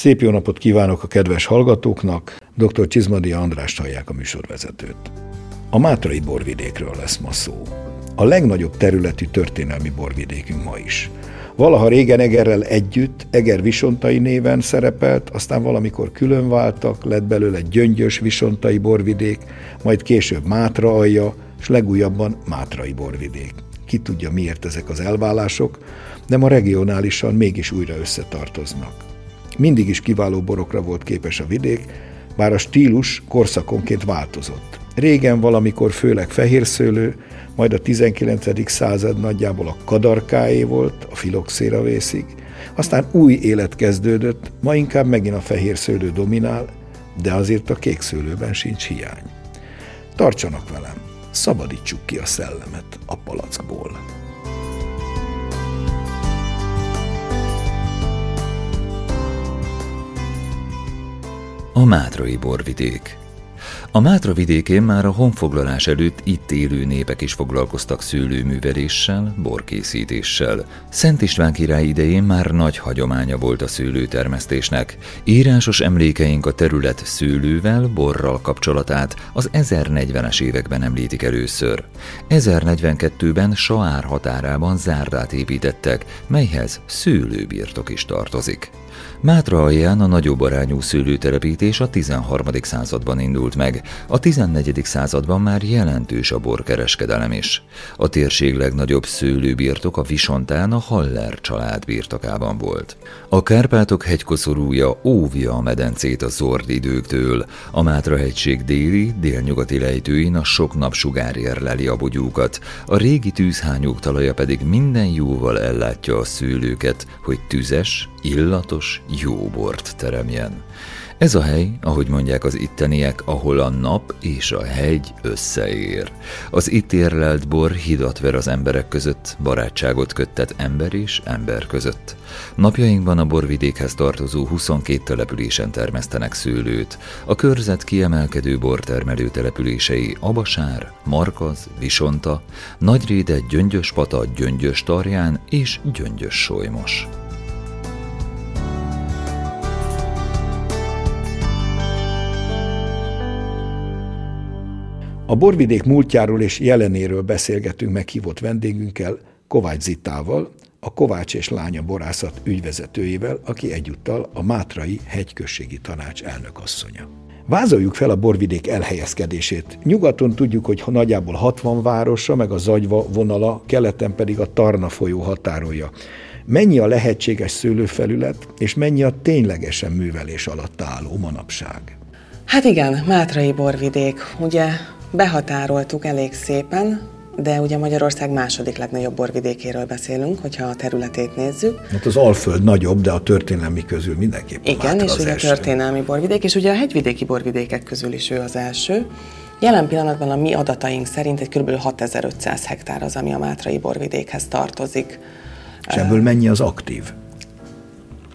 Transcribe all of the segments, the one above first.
Szép jó napot kívánok a kedves hallgatóknak, dr. Csizmadia András hallják a műsorvezetőt. A Mátrai borvidékről lesz ma szó. A legnagyobb területű történelmi borvidékünk ma is. Valaha régen Egerrel együtt, Eger Visontai néven szerepelt, aztán valamikor külön váltak, lett belőle Gyöngyös Visontai borvidék, majd később Mátra alja, és legújabban Mátrai borvidék. Ki tudja miért ezek az elválások, de ma regionálisan mégis újra összetartoznak. Mindig is kiváló borokra volt képes a vidék, bár a stílus korszakonként változott. Régen valamikor főleg fehérszőlő, majd a 19. század nagyjából a kadarkáé volt, a filoxéra vészig, aztán új élet kezdődött, ma inkább megint a fehér szőlő dominál, de azért a kék szőlőben sincs hiány. Tartsanak velem, szabadítsuk ki a szellemet a palackból. A Mátrai borvidék a Mátra vidékén már a honfoglalás előtt itt élő népek is foglalkoztak szőlőműveléssel, borkészítéssel. Szent István király idején már nagy hagyománya volt a szőlőtermesztésnek. Írásos emlékeink a terület szőlővel, borral kapcsolatát az 1040-es években említik először. 1042-ben Saár határában zárdát építettek, melyhez szőlőbirtok is tartozik. Mátra alján a nagyobb arányú szőlőtelepítés a 13. században indult meg, a 14. században már jelentős a borkereskedelem is. A térség legnagyobb szőlőbirtok a Visontán a Haller család birtokában volt. A Kárpátok hegykoszorúja óvja a medencét a zord időktől, a Mátra hegység déli, délnyugati lejtőin a sok napsugár érleli a bogyókat, a régi tűzhányók talaja pedig minden jóval ellátja a szőlőket, hogy tüzes, illatos, jó bort teremjen. Ez a hely, ahogy mondják az itteniek, ahol a nap és a hegy összeér. Az itt érlelt bor hidat ver az emberek között, barátságot köttet ember és ember között. Napjainkban a borvidékhez tartozó 22 településen termesztenek szőlőt. A körzet kiemelkedő bortermelő települései Abasár, Markaz, Visonta, Nagyréde, Gyöngyöspata, Gyöngyös Tarján és Gyöngyös Solymos. A borvidék múltjáról és jelenéről beszélgetünk meghívott vendégünkkel, Kovács Zitával, a Kovács és Lánya borászat ügyvezetőjével, aki egyúttal a Mátrai hegyközségi tanács elnökasszonya. Vázoljuk fel a borvidék elhelyezkedését. Nyugaton tudjuk, hogy nagyjából 60 városa, meg a Zagyva vonala, keleten pedig a Tarna folyó határolja. Mennyi a lehetséges szőlőfelület, és mennyi a ténylegesen művelés alatt álló manapság? Hát igen, Mátrai borvidék. Ugye behatároltuk elég szépen, de ugye Magyarország második legnagyobb borvidékéről beszélünk, hogyha a területét nézzük. Hát az Alföld nagyobb, de a történelmi közül mindenképpen Igen, és ugye első. a történelmi borvidék, és ugye a hegyvidéki borvidékek közül is ő az első. Jelen pillanatban a mi adataink szerint egy kb. 6500 hektár az, ami a Mátrai borvidékhez tartozik. És ebből mennyi az aktív?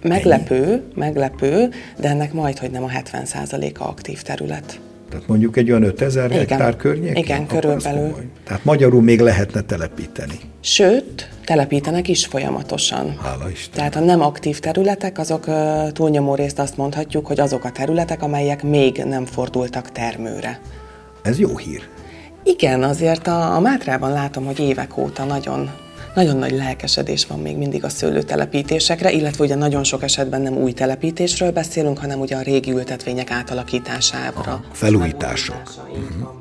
Meglepő, mennyi? meglepő, de ennek majd, hogy nem a 70%-a aktív terület. Tehát mondjuk egy olyan 5000 igen, hektár környékén? Igen, körülbelül. Tehát magyarul még lehetne telepíteni. Sőt, telepítenek is folyamatosan. Hála Isten. Tehát a nem aktív területek, azok túlnyomó részt azt mondhatjuk, hogy azok a területek, amelyek még nem fordultak termőre. Ez jó hír. Igen, azért a, a Mátrában látom, hogy évek óta nagyon nagyon nagy lelkesedés van még mindig a szőlőtelepítésekre, illetve ugye nagyon sok esetben nem új telepítésről beszélünk, hanem ugye a régi ültetvények átalakítására. A felújítások. Uh-huh.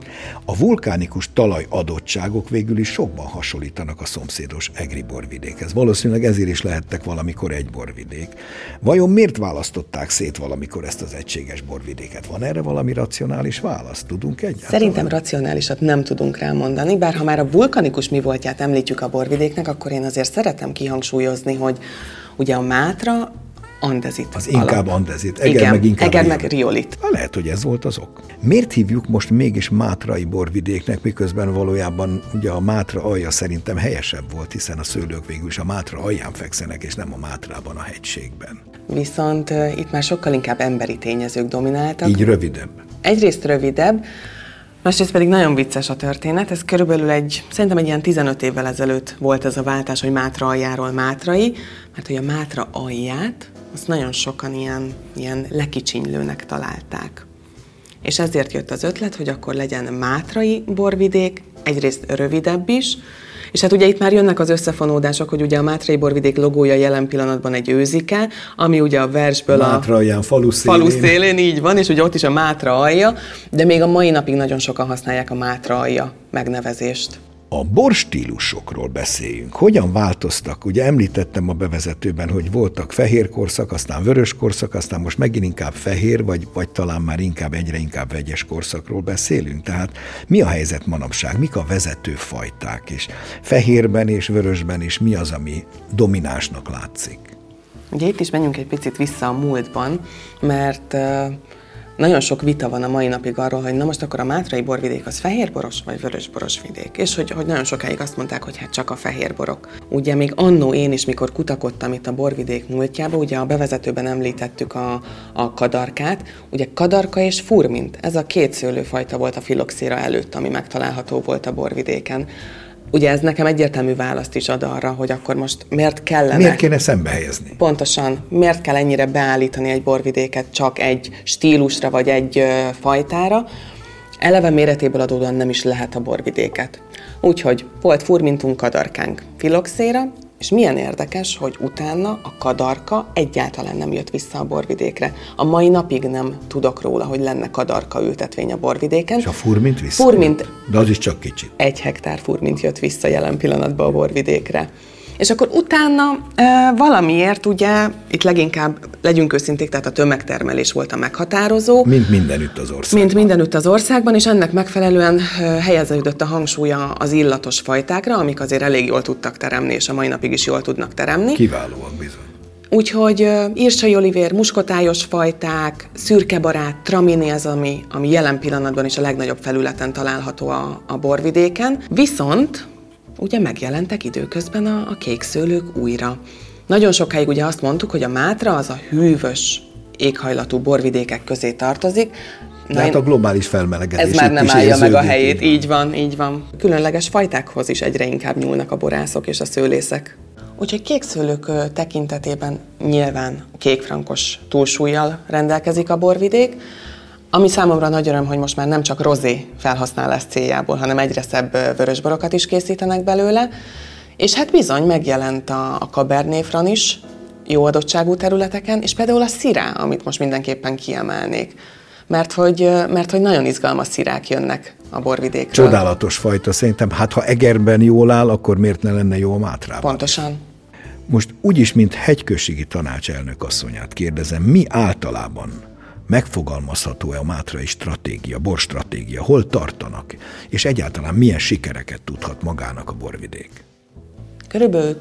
A vulkánikus talaj adottságok végül is sokban hasonlítanak a szomszédos egri borvidékhez. Valószínűleg ezért is lehettek valamikor egy borvidék. Vajon miért választották szét valamikor ezt az egységes borvidéket? Van erre valami racionális válasz? Tudunk egyáltalán? Szerintem racionálisat nem tudunk rámondani, bár ha már a vulkanikus mi voltját említjük a borvidéknek, akkor én azért szeretem kihangsúlyozni, hogy ugye a Mátra andezit. Az inkább alap. andezit. Eger Igen, meg inkább Eger meg riolit. Ha, lehet, hogy ez volt az ok. Miért hívjuk most mégis Mátrai borvidéknek, miközben valójában ugye a Mátra alja szerintem helyesebb volt, hiszen a szőlők végül is a Mátra alján fekszenek, és nem a Mátrában a hegységben. Viszont uh, itt már sokkal inkább emberi tényezők domináltak. Így rövidebb. Egyrészt rövidebb, Másrészt pedig nagyon vicces a történet, ez körülbelül egy, szerintem egy ilyen 15 évvel ezelőtt volt ez a váltás, hogy Mátra aljáról Mátrai, mert hogy a Mátra alját azt nagyon sokan ilyen, ilyen lekicsinylőnek találták. És ezért jött az ötlet, hogy akkor legyen mátrai borvidék, egyrészt rövidebb is, és hát ugye itt már jönnek az összefonódások, hogy ugye a Mátrai borvidék logója jelen pillanatban egy őzike, ami ugye a versből Mátra a ilyen falu szélén. falu szélén, így van, és ugye ott is a Mátra alja, de még a mai napig nagyon sokan használják a Mátra alja megnevezést. A borstílusokról beszéljünk. Hogyan változtak? Ugye említettem a bevezetőben, hogy voltak fehér korszak, aztán vörös korszak, aztán most megint inkább fehér, vagy, vagy talán már inkább egyre inkább vegyes korszakról beszélünk. Tehát mi a helyzet manapság? Mik a vezető fajták? És fehérben és vörösben is mi az, ami dominánsnak látszik? Ugye itt is menjünk egy picit vissza a múltban, mert nagyon sok vita van a mai napig arról, hogy na most akkor a mátrai borvidék az fehérboros vagy vörösboros vidék. És hogy, hogy nagyon sokáig azt mondták, hogy hát csak a fehérborok. Ugye még annó én is, mikor kutakodtam itt a borvidék múltjába, ugye a bevezetőben említettük a, a kadarkát, ugye kadarka és furmint, ez a két szőlőfajta volt a filoxéra előtt, ami megtalálható volt a borvidéken. Ugye ez nekem egyértelmű választ is ad arra, hogy akkor most miért kellene... Miért kéne szembe helyezni? Pontosan. Miért kell ennyire beállítani egy borvidéket csak egy stílusra vagy egy ö, fajtára? Eleve méretéből adódóan nem is lehet a borvidéket. Úgyhogy volt furmintunk kadarkánk filoxéra, és milyen érdekes, hogy utána a kadarka egyáltalán nem jött vissza a borvidékre. A mai napig nem tudok róla, hogy lenne kadarka ültetvény a borvidéken. És a furmint vissza? Furmint. De az is csak kicsit. Egy hektár furmint jött vissza jelen pillanatban a borvidékre. És akkor utána valamiért ugye, itt leginkább, legyünk őszinték, tehát a tömegtermelés volt a meghatározó. Mint mindenütt az országban. Mint mindenütt az országban, és ennek megfelelően helyeződött a hangsúlya az illatos fajtákra, amik azért elég jól tudtak teremni, és a mai napig is jól tudnak teremni. Kiválóak bizony. Úgyhogy írsai olivér, muskotályos fajták, szürkebarát, tramini az, ami, ami jelen pillanatban is a legnagyobb felületen található a, a borvidéken. Viszont ugye megjelentek időközben a, a kékszőlők újra. Nagyon sokáig ugye azt mondtuk, hogy a Mátra az a hűvös éghajlatú borvidékek közé tartozik, Na hát a globális felmelegedés Ez már nem állja meg a helyét, így van, így van. Különleges fajtákhoz is egyre inkább nyúlnak a borászok és a szőlészek. Úgyhogy kékszőlők tekintetében nyilván kékfrankos túlsúlyjal rendelkezik a borvidék, ami számomra nagy öröm, hogy most már nem csak rozé felhasználás céljából, hanem egyre szebb vörösborokat is készítenek belőle. És hát bizony megjelent a, a Cabernet Franc is jó adottságú területeken, és például a szirá, amit most mindenképpen kiemelnék. Mert hogy, mert hogy nagyon izgalmas szirák jönnek a borvidékről. Csodálatos fajta, szerintem. Hát ha Egerben jól áll, akkor miért ne lenne jó a Mátrában? Pontosan. Most úgyis, mint hegyközségi tanácselnök asszonyát kérdezem, mi általában megfogalmazható-e a mátrai stratégia, borstratégia, hol tartanak, és egyáltalán milyen sikereket tudhat magának a borvidék? Körülbelül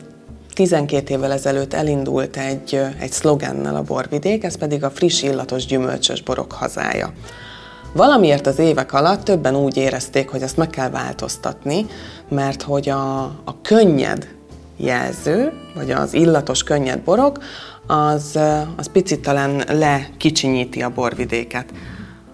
12 évvel ezelőtt elindult egy, egy szlogennel a borvidék, ez pedig a friss illatos gyümölcsös borok hazája. Valamiért az évek alatt többen úgy érezték, hogy ezt meg kell változtatni, mert hogy a, a könnyed jelző, vagy az illatos könnyed borok, az, az picit talán lekicsinyíti a borvidéket.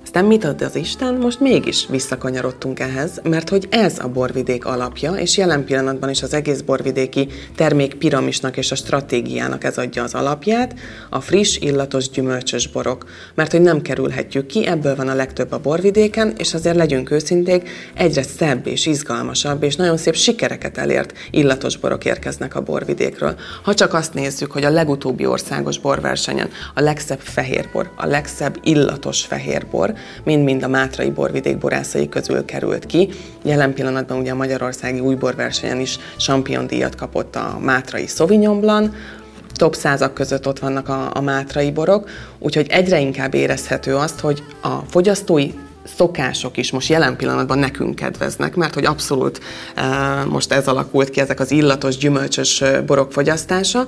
Aztán mit ad az Isten? Most mégis visszakanyarodtunk ehhez, mert hogy ez a borvidék alapja, és jelen pillanatban is az egész borvidéki termékpiramisnak és a stratégiának ez adja az alapját, a friss, illatos, gyümölcsös borok. Mert hogy nem kerülhetjük ki, ebből van a legtöbb a borvidéken, és azért legyünk őszinték, egyre szebb és izgalmasabb, és nagyon szép sikereket elért illatos borok érkeznek a borvidékről. Ha csak azt nézzük, hogy a legutóbbi országos borversenyen a legszebb fehérbor, a legszebb illatos fehérbor, mind-mind a Mátrai borvidék borászai közül került ki. Jelen pillanatban ugye a Magyarországi újborversenyen is champion díjat kapott a Mátrai Sauvignon Blanc, top százak között ott vannak a, a mátrai borok, úgyhogy egyre inkább érezhető azt, hogy a fogyasztói szokások is most jelen pillanatban nekünk kedveznek, mert hogy abszolút uh, most ez alakult ki, ezek az illatos, gyümölcsös borok fogyasztása,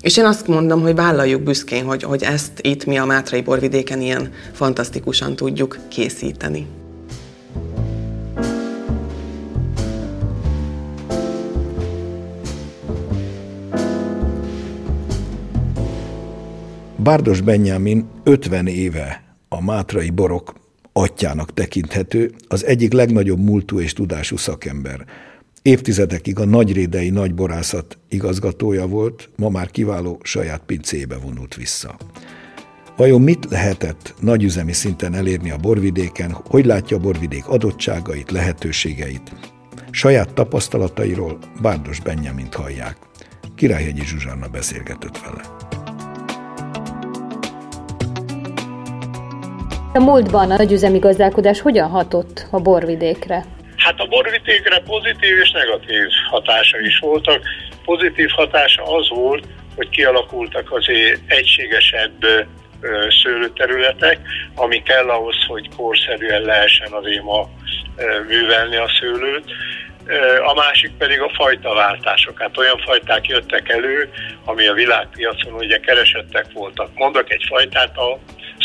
és én azt mondom, hogy vállaljuk büszkén, hogy, hogy ezt itt mi a Mátrai borvidéken ilyen fantasztikusan tudjuk készíteni. Bárdos Benyámin 50 éve a mátrai borok atyának tekinthető, az egyik legnagyobb múltú és tudású szakember. Évtizedekig a nagyrédei nagyborászat igazgatója volt, ma már kiváló saját pincébe vonult vissza. Vajon mit lehetett nagyüzemi szinten elérni a borvidéken, hogy látja a borvidék adottságait, lehetőségeit? Saját tapasztalatairól Bárdos Benjamint hallják. Királyhegyi Zsuzsanna beszélgetett vele. A múltban a nagyüzemi gazdálkodás hogyan hatott a borvidékre? Hát a borvidékre pozitív és negatív hatása is voltak. Pozitív hatása az volt, hogy kialakultak azért egységesebb szőlőterületek, ami kell ahhoz, hogy korszerűen lehessen azért ma művelni a szőlőt. A másik pedig a fajtaváltások. Hát olyan fajták jöttek elő, ami a világpiacon ugye keresettek voltak. Mondok egy fajtát, a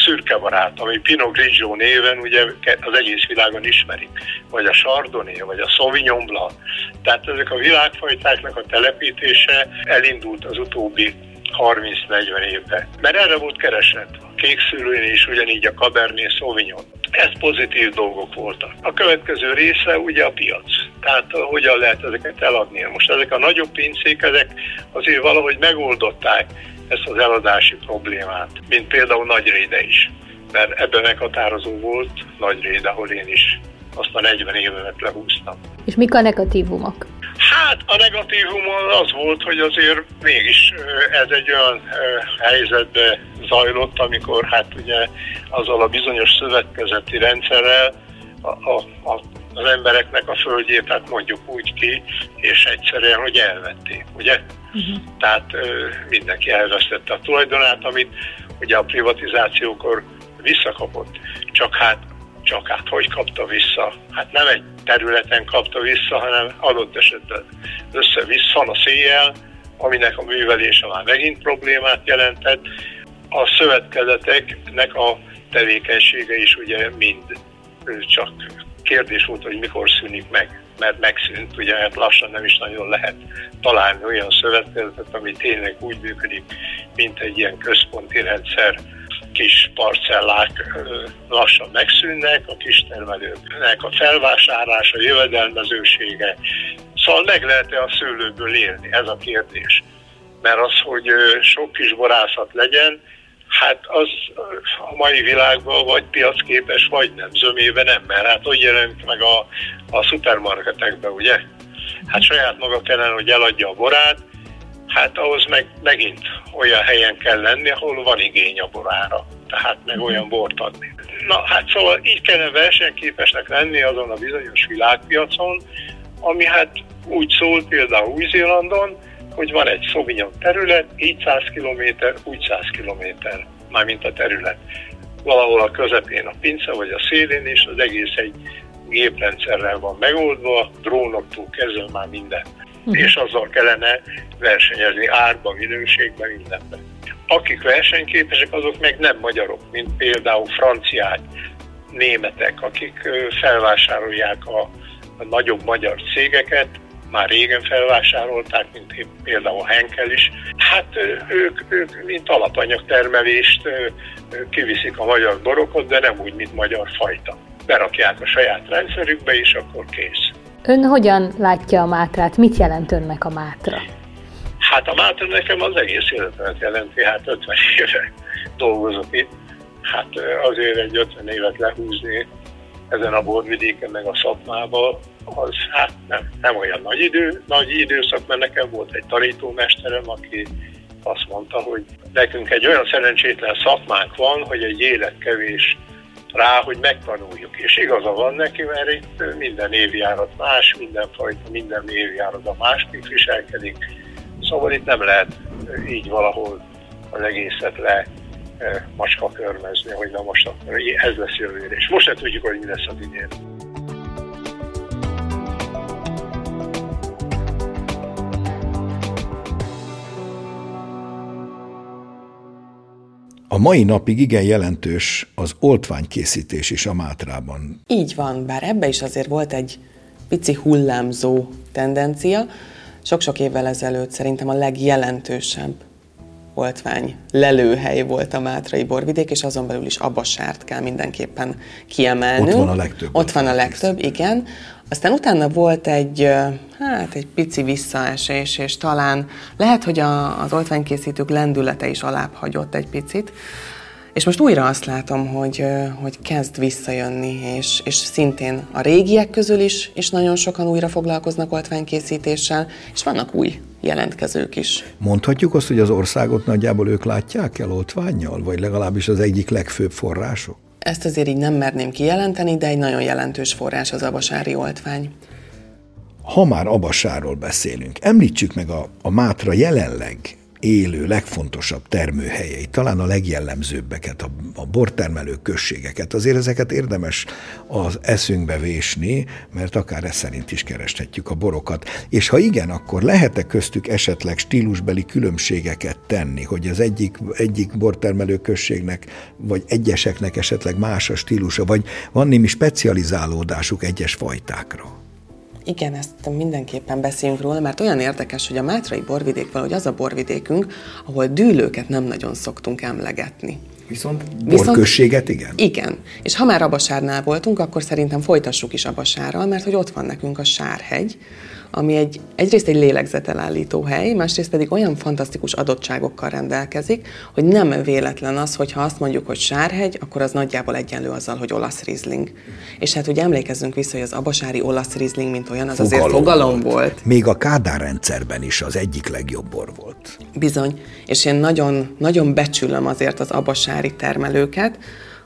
szürke barát, ami Pinot Grigio néven ugye az egész világon ismerik, vagy a Chardonnay, vagy a Sauvignon Blanc. Tehát ezek a világfajtáknak a telepítése elindult az utóbbi 30-40 évben. Mert erre volt kereset. A kékszülőn is ugyanígy a Cabernet Sauvignon. Ez pozitív dolgok voltak. A következő része ugye a piac. Tehát hogyan lehet ezeket eladni. Most ezek a nagyobb pincék, ezek azért valahogy megoldották ezt az eladási problémát, mint például Nagyréde is. Mert ebben meghatározó volt Nagyréde, ahol én is azt a 40 évemet lehúztam. És mik a negatívumok? Hát a negatívum az volt, hogy azért mégis ez egy olyan helyzetbe zajlott, amikor hát ugye azzal a bizonyos szövetkezeti rendszerrel a, a, a, az embereknek a földjét, hát mondjuk úgy ki, és egyszerűen, hogy elvették, ugye? Uh-huh. Tehát mindenki elvesztette a tulajdonát, amit ugye a privatizációkor visszakapott. Csak hát csak hát hogy kapta vissza? Hát nem egy területen kapta vissza, hanem adott esetben össze-vissza a széjjel, aminek a művelése már megint problémát jelentett. A szövetkezeteknek a tevékenysége is ugye mind csak kérdés volt, hogy mikor szűnik meg, mert megszűnt, ugye hát lassan nem is nagyon lehet találni olyan szövetkezetet, ami tényleg úgy működik, mint egy ilyen központi rendszer, kis parcellák lassan megszűnnek, a kistermelőknek a felvásárlása, jövedelmezősége. Szóval meg lehet-e a szőlőből élni? Ez a kérdés. Mert az, hogy sok kis borászat legyen, hát az a mai világban vagy piacképes, vagy nem. Zömébe nem, mert hát hogy jelenik meg a, a szupermarketekben, ugye? Hát saját maga kellene, hogy eladja a borát, Hát ahhoz meg megint olyan helyen kell lenni, ahol van igény a borára, tehát meg mhm. olyan bort adni. Na hát szóval így kellene versenyképesnek lenni azon a bizonyos világpiacon, ami hát úgy szól például Új-Zélandon, hogy van egy Sauvignon terület, így 100 km, úgy 100 km, mármint a terület. Valahol a közepén a pince, vagy a szélén, és az egész egy géprendszerrel van megoldva, drónoktól kezdve már minden uh-huh. és azzal kellene versenyezni árban, minőségben, mindenben. Akik versenyképesek, azok meg nem magyarok, mint például franciák, németek, akik felvásárolják a, a nagyobb magyar cégeket, már régen felvásárolták, mint például Henkel is. Hát ők, ők mint alapanyagtermelést kiviszik a magyar borokat, de nem úgy, mint magyar fajta. Berakják a saját rendszerükbe, és akkor kész. Ön hogyan látja a Mátrát? Mit jelent önnek a Mátra? Hát a Mátra nekem az egész életemet jelenti, hát 50 éve dolgozok itt. Hát azért egy 50 évet lehúzni ezen a borvidéken, meg a szakmában, az hát nem, nem olyan nagy idő, nagy időszak, mert nekem volt egy tanítómesterem, aki azt mondta, hogy nekünk egy olyan szerencsétlen szakmánk van, hogy egy élet kevés rá, hogy megtanuljuk. És igaza van neki, mert itt minden évjárat más, mindenfajta, minden évjárat a másképp viselkedik. Szóval itt nem lehet így valahol az egészet le macska körmezni, hogy na most akkor ez lesz jövőre. És most se tudjuk, hogy mi lesz az idén. A mai napig igen jelentős az oltványkészítés is a Mátrában. Így van, bár ebbe is azért volt egy pici hullámzó tendencia. Sok-sok évvel ezelőtt szerintem a legjelentősebb oltvány lelőhely volt a Mátrai borvidék, és azon belül is Abasárt kell mindenképpen kiemelnünk. Ott van a legtöbb. Ott van a legtöbb, igen. Aztán utána volt egy, hát egy pici visszaesés, és talán lehet, hogy a, az oltványkészítők lendülete is alább hagyott egy picit, és most újra azt látom, hogy, hogy kezd visszajönni, és, és szintén a régiek közül is, is nagyon sokan újra foglalkoznak oltványkészítéssel, és vannak új jelentkezők is. Mondhatjuk azt, hogy az országot nagyjából ők látják el oltványjal, vagy legalábbis az egyik legfőbb források? Ezt azért így nem merném kijelenteni, de egy nagyon jelentős forrás az abasári oltvány. Ha már abasáról beszélünk, említsük meg a, a Mátra jelenleg élő legfontosabb termőhelyeit, talán a legjellemzőbbeket, a, a bortermelő községeket. Azért ezeket érdemes az eszünkbe vésni, mert akár ez szerint is kereshetjük a borokat. És ha igen, akkor lehet-e köztük esetleg stílusbeli különbségeket tenni, hogy az egyik, egyik bortermelő községnek, vagy egyeseknek esetleg más a stílusa, vagy van némi specializálódásuk egyes fajtákra? Igen, ezt mindenképpen beszéljünk róla, mert olyan érdekes, hogy a Mátrai borvidék valahogy az a borvidékünk, ahol dűlőket nem nagyon szoktunk emlegetni. Viszont borközséget igen? Igen. És ha már Abasárnál voltunk, akkor szerintem folytassuk is Abasárral, mert hogy ott van nekünk a Sárhegy, ami egy, egyrészt egy lélegzetelállító hely, másrészt pedig olyan fantasztikus adottságokkal rendelkezik, hogy nem véletlen az, hogy ha azt mondjuk, hogy Sárhegy, akkor az nagyjából egyenlő azzal, hogy olasz rizling. És hát ugye emlékezzünk vissza, hogy az abasári olasz rizling, mint olyan, az fogalom azért fogalom volt. volt. Még a Kádár rendszerben is az egyik legjobb bor volt. Bizony. És én nagyon, nagyon becsülöm azért az abasári termelőket,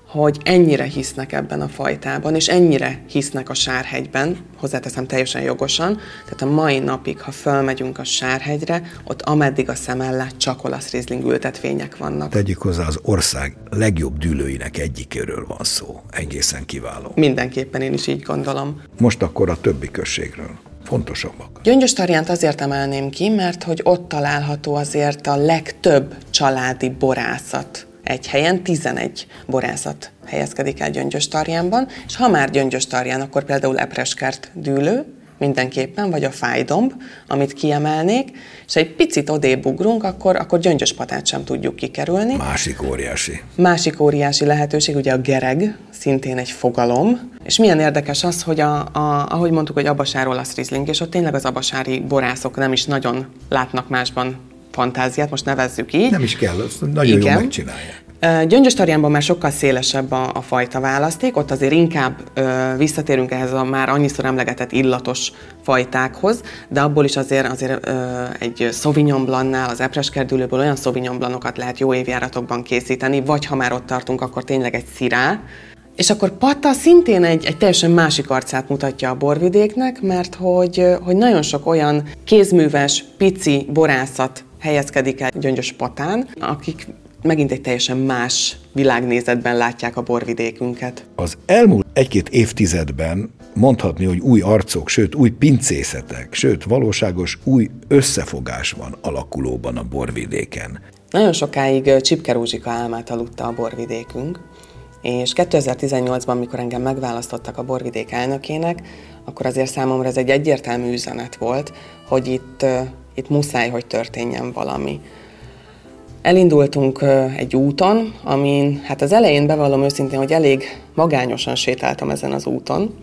hogy ennyire hisznek ebben a fajtában, és ennyire hisznek a Sárhegyben, hozzáteszem teljesen jogosan, tehát a mai napig, ha fölmegyünk a Sárhegyre, ott ameddig a szem csak olasz rizling ültetvények vannak. Tegyük hozzá, az ország legjobb dűlőinek egyikéről van szó, egészen kiváló. Mindenképpen én is így gondolom. Most akkor a többi községről fontosabbak. Gyöngyös Tarjánt azért emelném ki, mert hogy ott található azért a legtöbb családi borászat egy helyen 11 borászat helyezkedik el Gyöngyös-Tarjánban, és ha már Gyöngyös-Tarján, akkor például Epreskert dűlő, mindenképpen, vagy a fájdomb, amit kiemelnék, és egy picit odébb ugrunk, akkor, akkor gyöngyöspatát sem tudjuk kikerülni. Másik óriási. Másik óriási lehetőség, ugye a gereg, szintén egy fogalom, és milyen érdekes az, hogy a, a, ahogy mondtuk, hogy abasáról a rizling, és ott tényleg az abasári borászok nem is nagyon látnak másban fantáziát, most nevezzük így. Nem is kell, azt nagyon Igen. jól megcsinálják. Gyöngyös tarjánban már sokkal szélesebb a, a fajta választék, ott azért inkább ö, visszatérünk ehhez a már annyiszor emlegetett illatos fajtákhoz, de abból is azért, azért ö, egy Sauvignon Blancnál, az epreskerdülőből olyan Sauvignon Blancokat lehet jó évjáratokban készíteni, vagy ha már ott tartunk, akkor tényleg egy szirá, és akkor Patta szintén egy, egy teljesen másik arcát mutatja a borvidéknek, mert hogy, hogy nagyon sok olyan kézműves, pici borászat helyezkedik el Gyöngyös Patán, akik megint egy teljesen más világnézetben látják a borvidékünket. Az elmúlt egy-két évtizedben mondhatni, hogy új arcok, sőt új pincészetek, sőt valóságos új összefogás van alakulóban a borvidéken. Nagyon sokáig Csipke Rózsika álmát aludta a borvidékünk, és 2018-ban, mikor engem megválasztottak a borvidék elnökének, akkor azért számomra ez egy egyértelmű üzenet volt, hogy itt, itt muszáj, hogy történjen valami. Elindultunk egy úton, amin hát az elején bevallom őszintén, hogy elég magányosan sétáltam ezen az úton,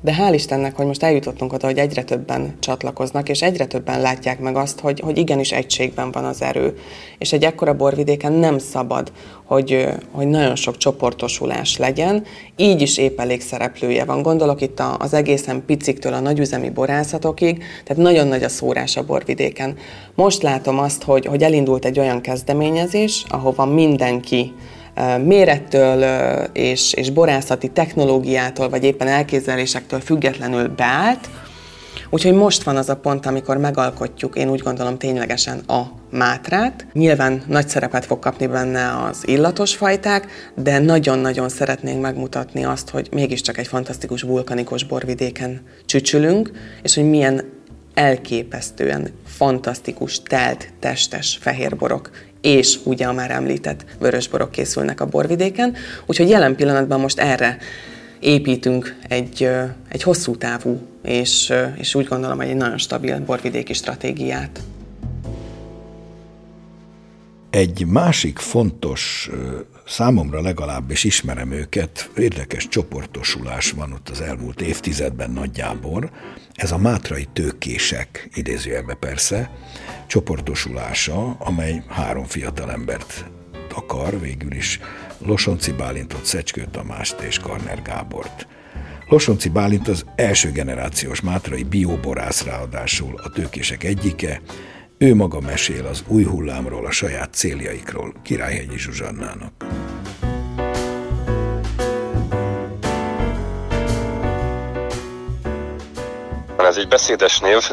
de hál' Istennek, hogy most eljutottunk oda, hogy egyre többen csatlakoznak, és egyre többen látják meg azt, hogy, hogy igenis egységben van az erő. És egy ekkora borvidéken nem szabad, hogy, hogy nagyon sok csoportosulás legyen, így is épp elég szereplője van. Gondolok itt az egészen piciktől a nagyüzemi borászatokig, tehát nagyon nagy a szórás a borvidéken. Most látom azt, hogy, hogy elindult egy olyan kezdeményezés, ahova mindenki mérettől és, és borászati technológiától, vagy éppen elképzelésektől függetlenül beállt, Úgyhogy most van az a pont, amikor megalkotjuk, én úgy gondolom ténylegesen a mátrát. Nyilván nagy szerepet fog kapni benne az illatos fajták, de nagyon-nagyon szeretnénk megmutatni azt, hogy mégiscsak egy fantasztikus vulkanikus borvidéken csücsülünk, és hogy milyen elképesztően fantasztikus, telt, testes fehérborok és ugye a már említett vörösborok készülnek a borvidéken, úgyhogy jelen pillanatban most erre építünk egy, egy hosszú távú, és, és úgy gondolom, hogy egy nagyon stabil borvidéki stratégiát. Egy másik fontos, számomra legalábbis ismerem őket, érdekes csoportosulás van ott az elmúlt évtizedben nagyjából. Ez a mátrai tőkések, idézőjelbe persze, csoportosulása, amely három fiatal embert akar, végül is Losonci Bálintot, Szecskő Tamást és Karner Gábort. Losonci Bálint az első generációs mátrai bioborász ráadásul a tőkések egyike, ő maga mesél az új hullámról, a saját céljaikról Királyhegyi Zsuzsannának. Ez egy beszédes név,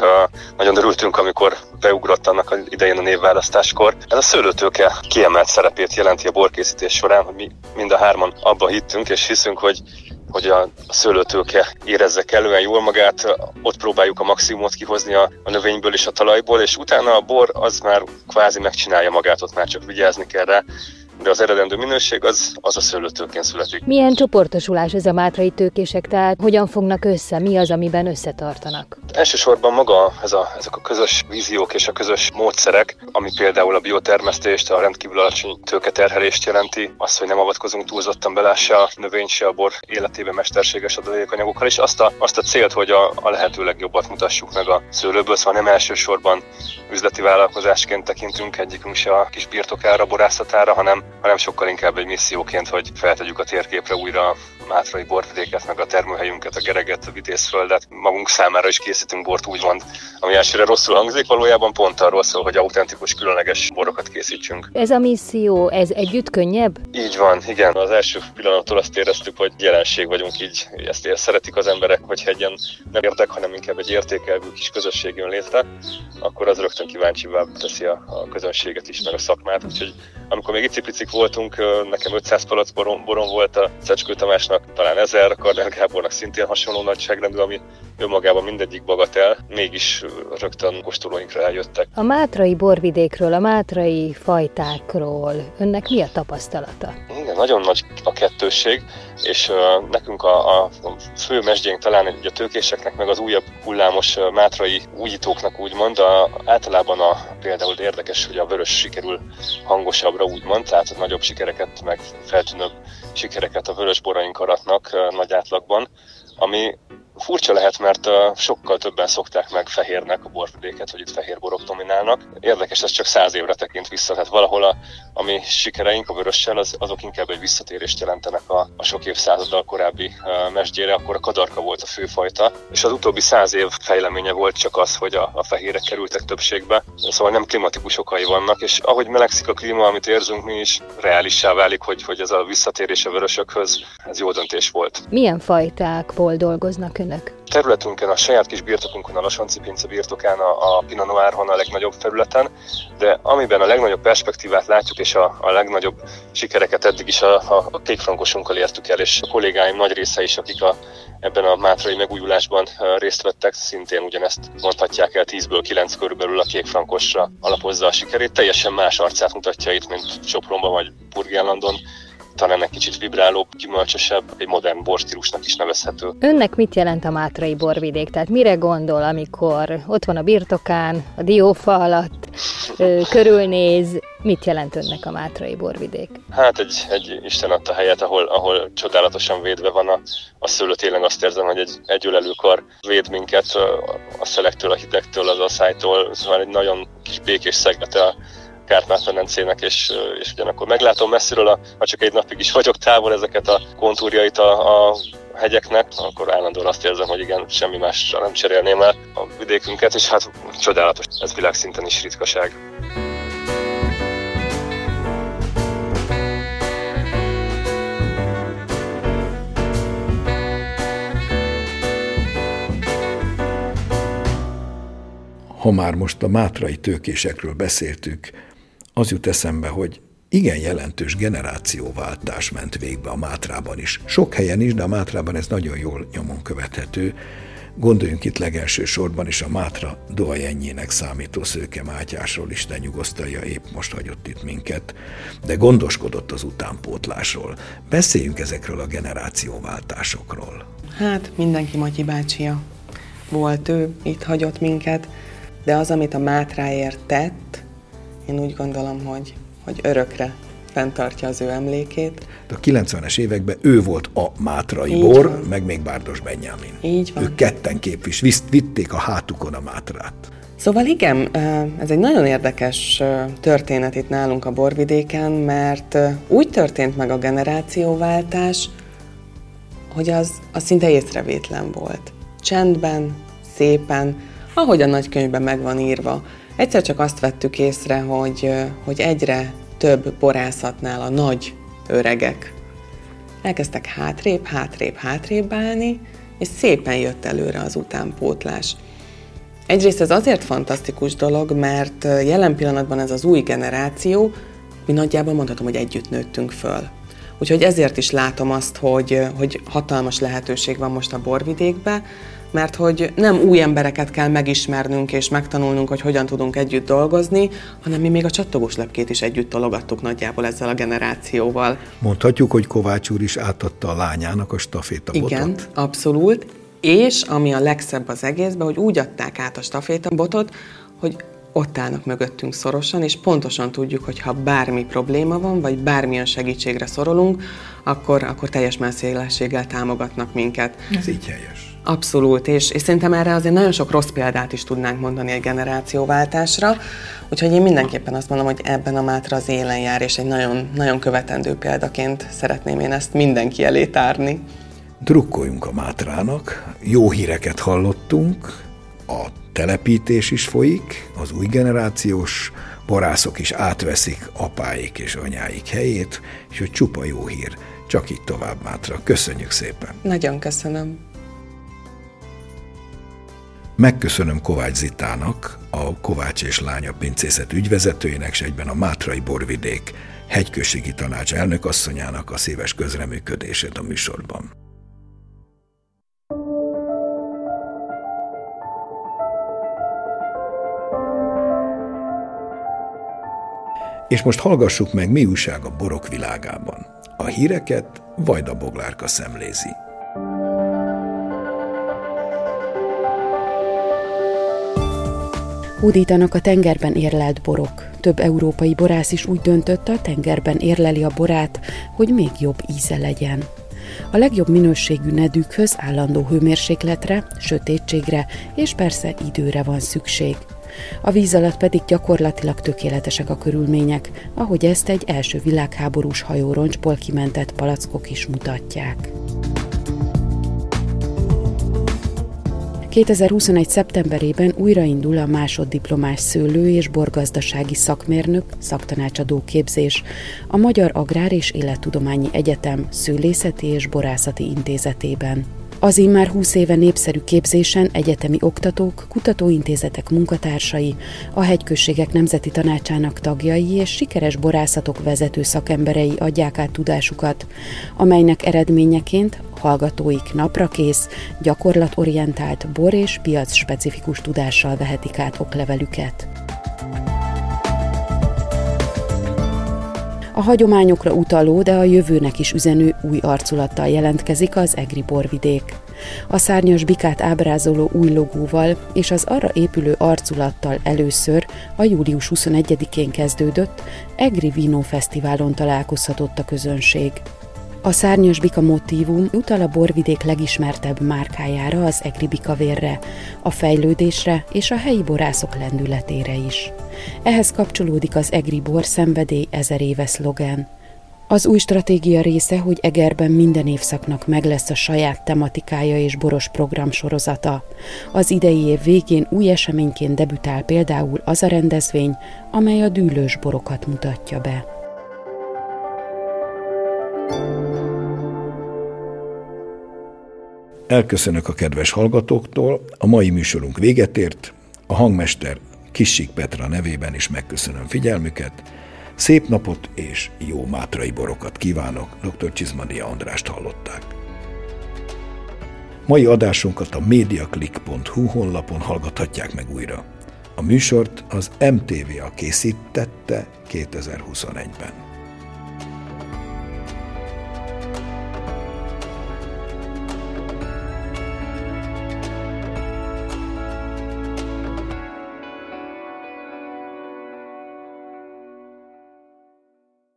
nagyon örültünk, amikor beugrott annak idején a névválasztáskor. Ez a szőlőtőke kiemelt szerepét jelenti a borkészítés során, hogy mi mind a hárman abba hittünk és hiszünk, hogy hogy a szőlőtőke érezze kellően jól magát, ott próbáljuk a maximumot kihozni a, a növényből és a talajból, és utána a bor az már kvázi megcsinálja magát, ott már csak vigyázni kell rá, de az eredendő minőség az, az a szőlőtőkén születik. Milyen csoportosulás ez a mátrai tőkések, tehát hogyan fognak össze, mi az, amiben összetartanak? Elsősorban maga ez a, ezek a közös víziók és a közös módszerek, ami például a biotermesztést, a rendkívül alacsony tőketerhelést jelenti, az, hogy nem avatkozunk túlzottan bele se a növény, se a bor életében mesterséges adalékanyagokkal, és azt a, azt a célt, hogy a, a lehető legjobbat mutassuk meg a szőlőből, szóval nem elsősorban üzleti vállalkozásként tekintünk egyikünk se a kis birtokára, borászatára, hanem hanem sokkal inkább egy misszióként, hogy feltegyük a térképre újra a mátrai borvidéket, meg a termőhelyünket, a Gereget, a Vitézföldet. Magunk számára is készítünk bort úgymond, ami elsőre rosszul hangzik, valójában pont arról szól, hogy autentikus, különleges borokat készítsünk. Ez a misszió, ez együtt könnyebb? Így van, igen. Az első pillanattól azt éreztük, hogy jelenség vagyunk így, ezt ér, szeretik az emberek, hogy egy nem érdek, hanem inkább egy értékelvű kis közösség jön létre, akkor az rögtön kíváncsivá teszi a, a közönséget is, meg a szakmát. Úgyhogy amikor még icipicik voltunk, nekem 500 palac boron, boron volt a Szecskő Tamásnak, talán 1000, Karnel Gábornak szintén hasonló nagyságrendű, ami önmagában mindegyik bagatel, mégis rögtön kóstolóinkra eljöttek. A mátrai borvidékről, a mátrai fajtákról önnek mi a tapasztalata? Igen, nagyon nagy a kettősség, és uh, nekünk a, a fő mesdjénk talán a tőkéseknek, meg az újabb hullámos uh, mátrai újítóknak úgymond, a, általában a, például érdekes, hogy a vörös sikerül hangosabbra úgymond, tehát nagyobb sikereket, meg feltűnőbb sikereket a vörös boraink aratnak nagy átlagban, ami Furcsa lehet, mert sokkal többen szokták meg fehérnek a borvidéket, hogy itt fehér borok dominálnak. Érdekes, ez csak száz évre tekint vissza, tehát valahol a, a mi sikereink a vörössel, az, azok inkább egy visszatérést jelentenek a, a sok évszázaddal korábbi mesdjére, akkor a kadarka volt a főfajta, és az utóbbi száz év fejleménye volt csak az, hogy a, a fehérek kerültek többségbe, szóval nem klimatikus okai vannak, és ahogy melegszik a klíma, amit érzünk mi is, reálissá válik, hogy, hogy ez a visszatérés a vörösökhöz, ez jó döntés volt. Milyen fajtákból dolgoznak ön önök? Területünkön, a saját kis birtokunkon, a Lasonci Pince birtokán, a, a Pinot Noirhon a legnagyobb felületen, de amiben a legnagyobb perspektívát látjuk, és a, a legnagyobb sikereket eddig is a, a, a kékfrankosunkkal értük el, és a kollégáim nagy része is, akik a, ebben a mátrai megújulásban részt vettek, szintén ugyanezt mondhatják el 10-ből 9 körülbelül a kékfrankosra alapozza a sikerét. Teljesen más arcát mutatja itt, mint Sopronban vagy Burgenlandon talán egy kicsit vibrálóbb, gyümölcsösebb, egy modern borstílusnak is nevezhető. Önnek mit jelent a Mátrai borvidék? Tehát mire gondol, amikor ott van a birtokán, a diófa alatt, körülnéz, mit jelent önnek a Mátrai borvidék? Hát egy, egy Isten adta helyet, ahol, ahol csodálatosan védve van a, a szőlő. Tényleg azt érzem, hogy egy, egy ölelőkar véd minket a szelektől, a hidegtől, az asszálytól. Szóval egy nagyon kis békés szeglete a Kárpát-medencének, és, és ugyanakkor meglátom messziről, ha csak egy napig is vagyok távol ezeket a kontúrjait a, a hegyeknek, akkor állandóan azt érzem, hogy igen, semmi másra nem cserélném el a vidékünket, és hát csodálatos, ez világszinten is ritkaság. Ha már most a mátrai tőkésekről beszéltük, az jut eszembe, hogy igen jelentős generációváltás ment végbe a Mátrában is. Sok helyen is, de a Mátrában ez nagyon jól nyomon követhető. Gondoljunk itt legelső sorban is a Mátra doajennyének számító Szőke Mátyásról, Isten nyugosztalja épp most hagyott itt minket, de gondoskodott az utánpótlásról. Beszéljünk ezekről a generációváltásokról. Hát mindenki Matyi bácsia volt ő, itt hagyott minket, de az, amit a Mátráért tett, én úgy gondolom, hogy, hogy örökre fenntartja az ő emlékét. A 90-es években ő volt a Mátrai Így Bor, van. meg még Bárdos Benyámin. Így van. Ők ketten képvis, vitték a hátukon a Mátrát. Szóval igen, ez egy nagyon érdekes történet itt nálunk a borvidéken, mert úgy történt meg a generációváltás, hogy az, az szinte észrevétlen volt. Csendben, szépen, ahogy a nagykönyvben meg van írva. Egyszer csak azt vettük észre, hogy, hogy egyre több borászatnál a nagy öregek elkezdtek hátrébb, hátrébb, hátrébb állni, és szépen jött előre az utánpótlás. Egyrészt ez azért fantasztikus dolog, mert jelen pillanatban ez az új generáció, mi nagyjából mondhatom, hogy együtt nőttünk föl. Úgyhogy ezért is látom azt, hogy, hogy hatalmas lehetőség van most a borvidékbe, mert hogy nem új embereket kell megismernünk és megtanulnunk, hogy hogyan tudunk együtt dolgozni, hanem mi még a csattogós lepkét is együtt tologattuk nagyjából ezzel a generációval. Mondhatjuk, hogy Kovács úr is átadta a lányának a stafétabotot. Igen, abszolút. És ami a legszebb az egészben, hogy úgy adták át a stafétabotot, hogy ott állnak mögöttünk szorosan, és pontosan tudjuk, hogy ha bármi probléma van, vagy bármilyen segítségre szorulunk, akkor, akkor teljes messzélességgel támogatnak minket. Ez így helyes. Abszolút, és, és szerintem erre azért nagyon sok rossz példát is tudnánk mondani egy generációváltásra, úgyhogy én mindenképpen azt mondom, hogy ebben a Mátra az élen jár, és egy nagyon, nagyon követendő példaként szeretném én ezt mindenki elé tárni. Drukkoljunk a Mátrának, jó híreket hallottunk, a telepítés is folyik, az új generációs borászok is átveszik apáik és anyáik helyét, és hogy csupa jó hír. Csak így tovább, Mátra. Köszönjük szépen! Nagyon köszönöm! Megköszönöm Kovács Zitának, a Kovács és Lánya pincészet ügyvezetőjének, és egyben a Mátrai Borvidék hegyközségi tanács elnökasszonyának a szíves közreműködését a műsorban. És most hallgassuk meg, mi újság a borok világában. A híreket Vajda Boglárka szemlézi. Hódítanak a tengerben érlelt borok. Több európai borász is úgy döntött, a tengerben érleli a borát, hogy még jobb íze legyen. A legjobb minőségű nedűkhöz állandó hőmérsékletre, sötétségre és persze időre van szükség. A víz alatt pedig gyakorlatilag tökéletesek a körülmények, ahogy ezt egy első világháborús hajóroncsból kimentett palackok is mutatják. 2021. szeptemberében újraindul a másoddiplomás szőlő- és borgazdasági szakmérnök szaktanácsadó képzés a Magyar Agrár és Élettudományi Egyetem Szőlészeti és Borászati Intézetében. Az immár 20 éve népszerű képzésen egyetemi oktatók, kutatóintézetek munkatársai, a hegyközségek nemzeti tanácsának tagjai és sikeres borászatok vezető szakemberei adják át tudásukat, amelynek eredményeként hallgatóik naprakész, gyakorlatorientált bor és piac specifikus tudással vehetik át oklevelüket. A hagyományokra utaló, de a jövőnek is üzenő új arculattal jelentkezik az Egri borvidék. A szárnyas bikát ábrázoló új logóval és az arra épülő arculattal először a július 21-én kezdődött Egri Vino Fesztiválon találkozhatott a közönség. A szárnyas bika motívum utal a borvidék legismertebb márkájára, az egri bikavérre, a fejlődésre és a helyi borászok lendületére is. Ehhez kapcsolódik az egri bor szenvedély ezer éve szlogen. Az új stratégia része, hogy Egerben minden évszaknak meg lesz a saját tematikája és boros program sorozata. Az idei év végén új eseményként debütál például az a rendezvény, amely a dűlős borokat mutatja be. Elköszönök a kedves hallgatóktól, a mai műsorunk véget ért, a hangmester Kissik Petra nevében is megköszönöm figyelmüket, szép napot és jó mátrai borokat kívánok, dr. Csizmania Andrást hallották. Mai adásunkat a mediaclick.hu honlapon hallgathatják meg újra. A műsort az MTV a készítette 2021-ben.